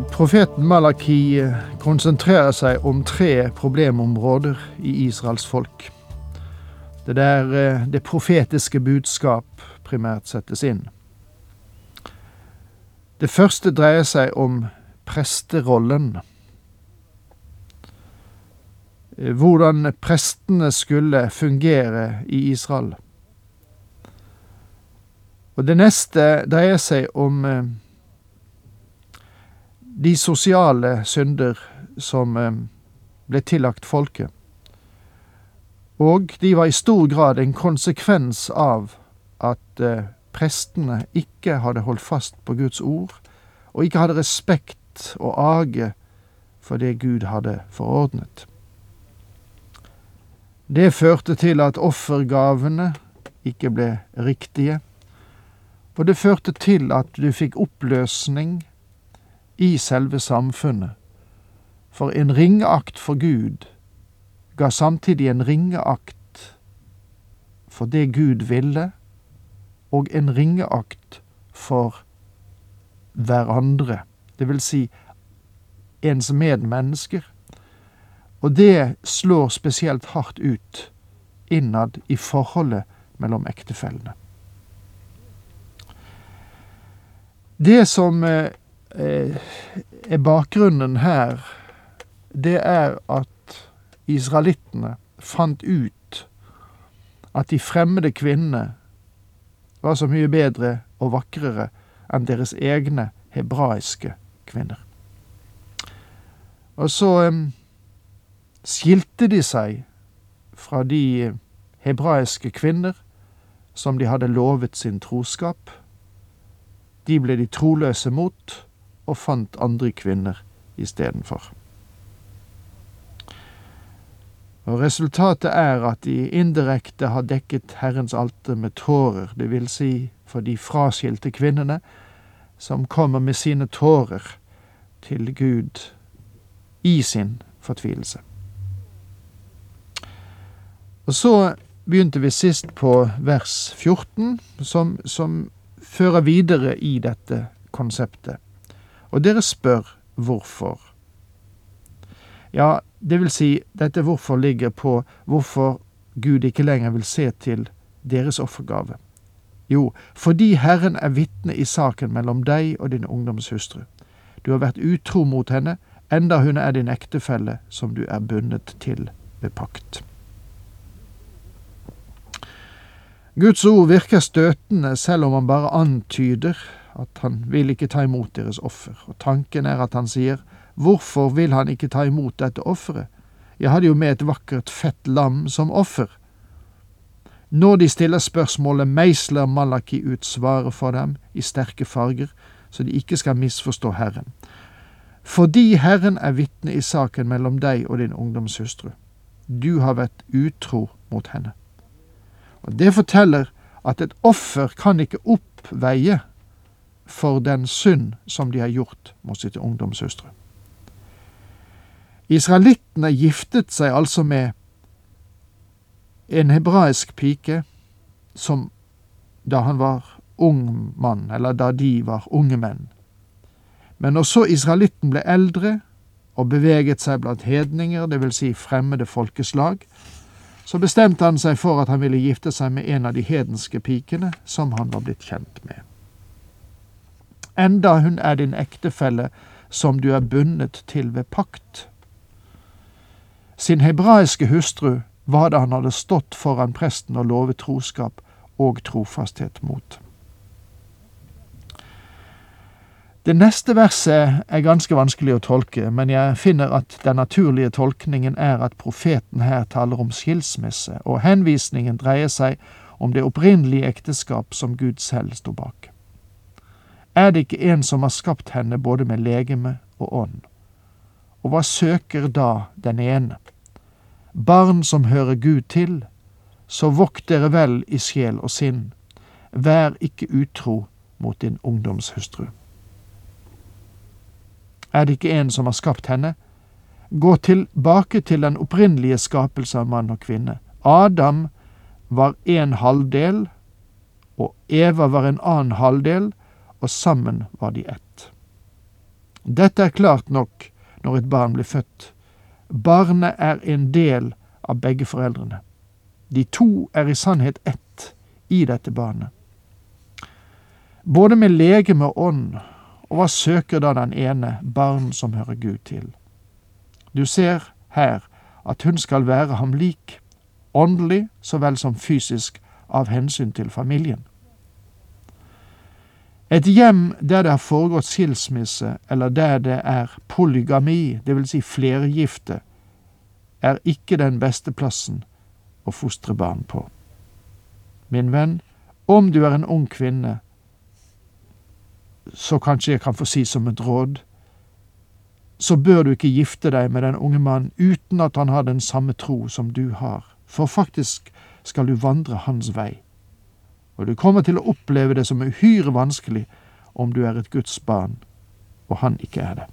Profeten Malaki eh, konsentrerer seg om tre problemområder i Israels folk. Det der eh, det profetiske budskap primært settes inn. Det første dreier seg om presterollen. Eh, hvordan prestene skulle fungere i Israel. Og det neste dreier seg om de sosiale synder som eh, ble tillagt folket. Og de var i stor grad en konsekvens av at eh, prestene ikke hadde holdt fast på Guds ord, og ikke hadde respekt og age for det Gud hadde forordnet. Det førte til at offergavene ikke ble riktige, og det førte til at du fikk oppløsning i selve samfunnet, for en ringeakt for Gud ga samtidig en ringeakt for det Gud ville, og en ringeakt for hverandre, det vil si ens medmennesker. Og det slår spesielt hardt ut innad i forholdet mellom ektefellene. Det som eh, er bakgrunnen her, det er at israelittene fant ut at de fremmede kvinnene var så mye bedre og vakrere enn deres egne hebraiske kvinner. Og så um, skilte de seg fra de hebraiske kvinner som de hadde lovet sin troskap. De ble de troløse mot, og fant andre kvinner istedenfor. Og Resultatet er at de indirekte har dekket Herrens alter med tårer, det vil si for de fraskilte kvinnene som kommer med sine tårer til Gud i sin fortvilelse. Og så begynte vi sist på vers 14, som, som fører videre i dette konseptet. Og dere spør hvorfor. Ja, det vil si, dette hvorfor ligger på hvorfor Gud ikke lenger vil se til deres offergave. Jo, fordi Herren er vitne i saken mellom deg og din ungdomshustru. Du har vært utro mot henne, enda hun er din ektefelle som du er bundet til ved pakt. Guds ord virker støtende selv om han bare antyder at han vil ikke ta imot deres offer, og tanken er at han sier, hvorfor vil han ikke ta imot dette offeret? Jeg hadde jo med et vakkert, fett lam som offer. Når de stiller spørsmålet, meisler Malaki ut svaret for dem i sterke farger, så de ikke skal misforstå Herren. Fordi Herren er vitne i saken mellom deg og din ungdomshustru. Du har vært utro mot henne. Og Det forteller at et offer kan ikke oppveie for den synd som de har gjort mot sitt ungdomssøstre. Israelittene giftet seg altså med en hebraisk pike som da han var ung mann, eller da de var unge menn. Men når så israelitten ble eldre og beveget seg blant hedninger, vil Si fremmede folkeslag, så bestemte han seg for at han ville gifte seg med en av de hedenske pikene som han var blitt kjent med enda hun er din ektefelle som du er bundet til ved pakt. Sin hebraiske hustru var det han hadde stått foran presten og lovet troskap og trofasthet mot. Det neste verset er ganske vanskelig å tolke, men jeg finner at den naturlige tolkningen er at profeten her taler om skilsmisse, og henvisningen dreier seg om det opprinnelige ekteskap som Gud selv sto bak. Er det ikke en som har skapt henne både med legeme og ånd? Og hva søker da den ene? Barn som hører Gud til, så vokt dere vel i sjel og sinn, vær ikke utro mot din ungdomshustru. Er det ikke en som har skapt henne? Gå tilbake til den opprinnelige skapelse av mann og kvinne. Adam var en halvdel, og Eva var en annen halvdel, og sammen var de ett. Dette er klart nok når et barn blir født. Barnet er en del av begge foreldrene. De to er i sannhet ett i dette barnet. Både med legeme og ånd, og hva søker da den ene, barn som hører Gud til? Du ser her at hun skal være ham lik, åndelig så vel som fysisk, av hensyn til familien. Et hjem der det har foregått skilsmisse, eller der det er polygami, dvs. Si flergifte, er ikke den beste plassen å fostre barn på. Min venn, om du er en ung kvinne, så kanskje jeg kan få si som et råd, så bør du ikke gifte deg med den unge mannen uten at han har den samme tro som du har, for faktisk skal du vandre hans vei og du kommer til å oppleve det som uhyre vanskelig om du er et Guds barn, og han ikke er det.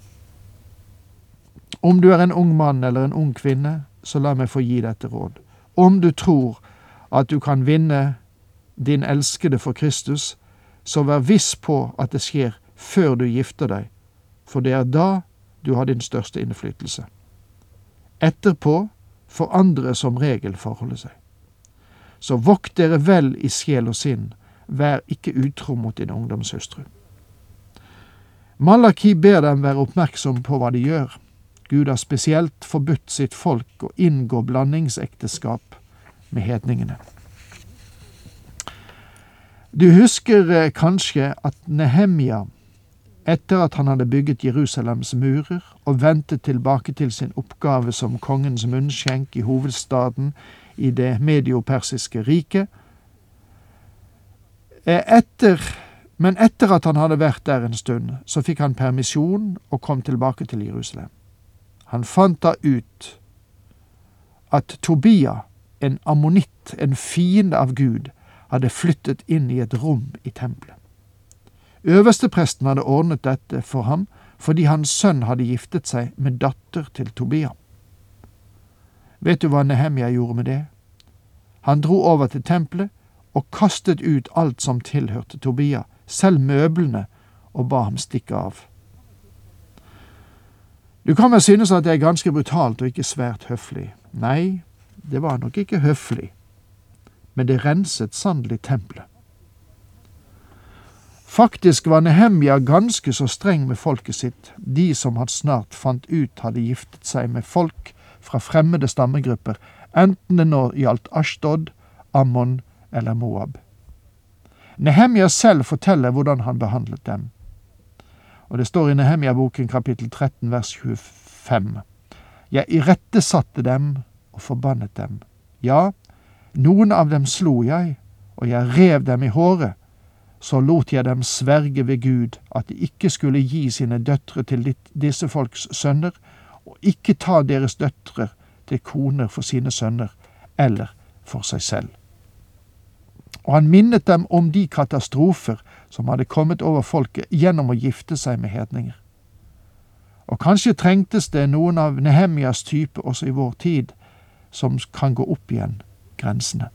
Om du er en ung mann eller en ung kvinne, så la meg få gi dette råd. Om du tror at du kan vinne din elskede for Kristus, så vær viss på at det skjer før du gifter deg, for det er da du har din største innflytelse. Etterpå forandrer som regel forholdet seg. Så vokt dere vel i sjel og sinn, vær ikke utro mot din ungdomshustru. Malaki ber dem være oppmerksom på hva de gjør. Gud har spesielt forbudt sitt folk å inngå blandingsekteskap med hedningene. Du husker eh, kanskje at Nehemja, etter at han hadde bygget Jerusalems murer og vendte tilbake til sin oppgave som kongens munnskjenk i hovedstaden i det mediopersiske riket. Eh, etter, men etter at han hadde vært der en stund, så fikk han permisjon og kom tilbake til Jerusalem. Han fant da ut at Tobia, en ammonitt, en fiende av Gud, hadde flyttet inn i et rom i tempelet. Øverstepresten hadde ordnet dette for ham fordi hans sønn hadde giftet seg med datter til Tobia. Vet du hva Nehemja gjorde med det? Han dro over til tempelet og kastet ut alt som tilhørte Tobia, selv møblene, og ba ham stikke av. Du kan vel synes at det er ganske brutalt og ikke svært høflig. Nei, det var nok ikke høflig, men det renset sannelig tempelet. Faktisk var Nehemja ganske så streng med folket sitt, de som han snart fant ut hadde giftet seg med folk fra fremmede stammegrupper, enten det nå gjaldt Ashtod, Ammon eller Moab. Nehemja selv forteller hvordan han behandlet dem. Og Det står i Nehemja-boken kapittel 13 vers 25. Jeg irettesatte dem og forbannet dem. Ja, noen av dem slo jeg, og jeg rev dem i håret. Så lot jeg dem sverge ved Gud at de ikke skulle gi sine døtre til disse folks sønner, og ikke ta deres døtre til koner for sine sønner eller for seg selv. Og han minnet dem om de katastrofer som hadde kommet over folket gjennom å gifte seg med hedninger. Og kanskje trengtes det noen av Nehemjas type også i vår tid, som kan gå opp igjen grensene.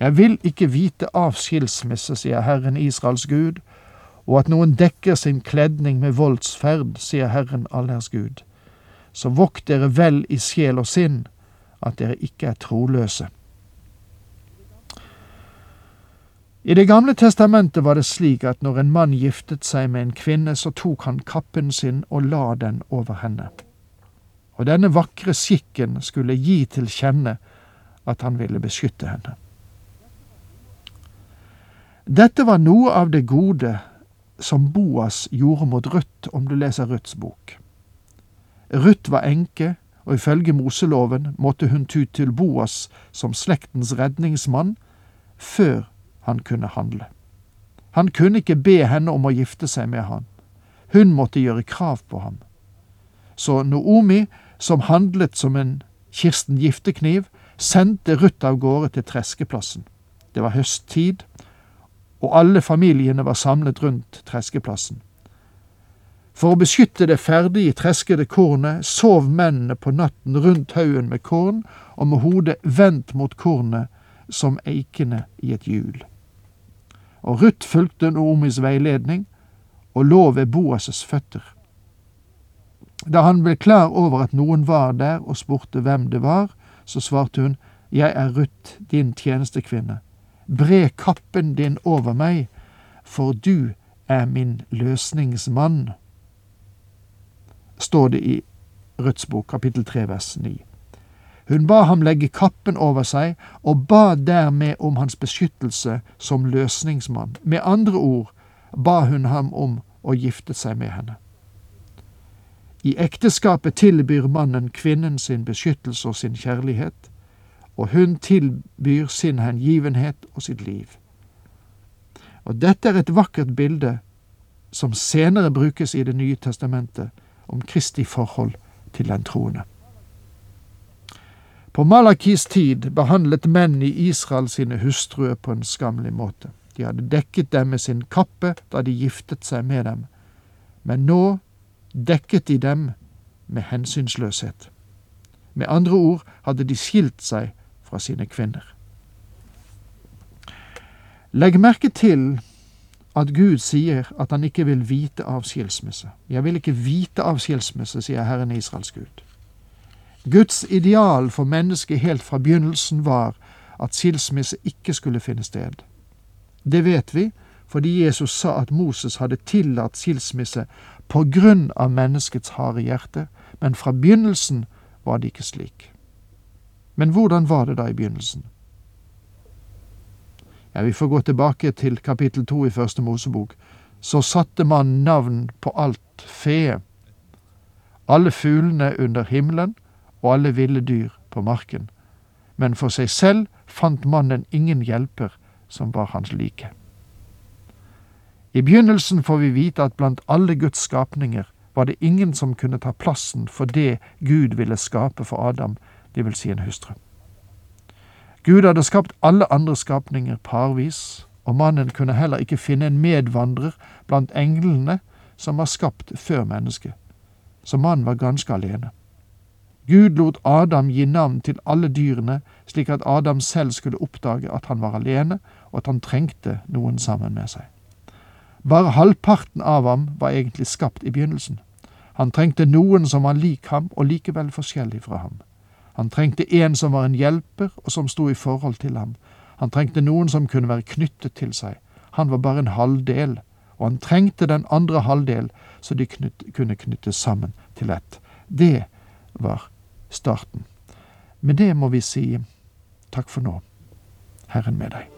Jeg vil ikke vite av skilsmisse, sier Herren Israels Gud, og at noen dekker sin kledning med voldsferd, sier Herren allers Gud så vokt dere vel i sjel og sinn, at dere ikke er troløse. I Det gamle testamentet var det slik at når en mann giftet seg med en kvinne, så tok han kappen sin og la den over henne. Og denne vakre skikken skulle gi til kjenne at han ville beskytte henne. Dette var noe av det gode som Boas gjorde mot Ruth, om du leser Ruths bok. Ruth var enke, og ifølge Moseloven måtte hun ty til Boas som slektens redningsmann før han kunne handle. Han kunne ikke be henne om å gifte seg med han. Hun måtte gjøre krav på ham. Så Noomi, som handlet som en Kirsten giftekniv, sendte Ruth av gårde til treskeplassen. Det var høsttid, og alle familiene var samlet rundt treskeplassen. For å beskytte det ferdig treskede kornet sov mennene på natten rundt haugen med korn og med hodet vendt mot kornet som eikene i et hjul. Og Ruth fulgte Noomis veiledning og lå ved Boases føtter. Da han ble klar over at noen var der og spurte hvem det var, så svarte hun, Jeg er Ruth, din tjenestekvinne. Bre kappen din over meg, for du er min løsningsmann står det i Rødts bok, kapittel 3, vers 9. Hun ba ham legge kappen over seg, og ba dermed om hans beskyttelse som løsningsmann. Med andre ord ba hun ham om å gifte seg med henne. I ekteskapet tilbyr mannen kvinnen sin beskyttelse og sin kjærlighet, og hun tilbyr sin hengivenhet og sitt liv. Og dette er et vakkert bilde som senere brukes i Det nye testamentet, om Kristi forhold til den troende. På Malakis tid behandlet menn i Israel sine hustruer på en skammelig måte. De hadde dekket dem med sin kappe da de giftet seg med dem, men nå dekket de dem med hensynsløshet. Med andre ord hadde de skilt seg fra sine kvinner. Legg merke til at Gud sier at han ikke vil vite av skilsmisse. Jeg vil ikke vite av skilsmisse, sier Herren Israels Gud. Guds ideal for mennesket helt fra begynnelsen var at skilsmisse ikke skulle finne sted. Det vet vi fordi Jesus sa at Moses hadde tillatt skilsmisse på grunn av menneskets harde hjerte, men fra begynnelsen var det ikke slik. Men hvordan var det da i begynnelsen? Ja, vi får gå tilbake til kapittel to i Første Mosebok. Så satte man navn på alt fe, alle fuglene under himmelen og alle ville dyr på marken. Men for seg selv fant mannen ingen hjelper som var hans like. I begynnelsen får vi vite at blant alle Guds skapninger var det ingen som kunne ta plassen for det Gud ville skape for Adam, det vil si en hustru. Gud hadde skapt alle andre skapninger parvis, og mannen kunne heller ikke finne en medvandrer blant englene som var skapt før mennesket. Så mannen var ganske alene. Gud lot Adam gi navn til alle dyrene, slik at Adam selv skulle oppdage at han var alene, og at han trengte noen sammen med seg. Bare halvparten av ham var egentlig skapt i begynnelsen. Han trengte noen som var lik ham, og likevel forskjellig fra ham. Han trengte en som var en hjelper, og som sto i forhold til ham. Han trengte noen som kunne være knyttet til seg. Han var bare en halvdel, og han trengte den andre halvdel, så de knytt, kunne knyttes sammen til ett. Det var starten. Med det må vi si takk for nå. Herren med deg.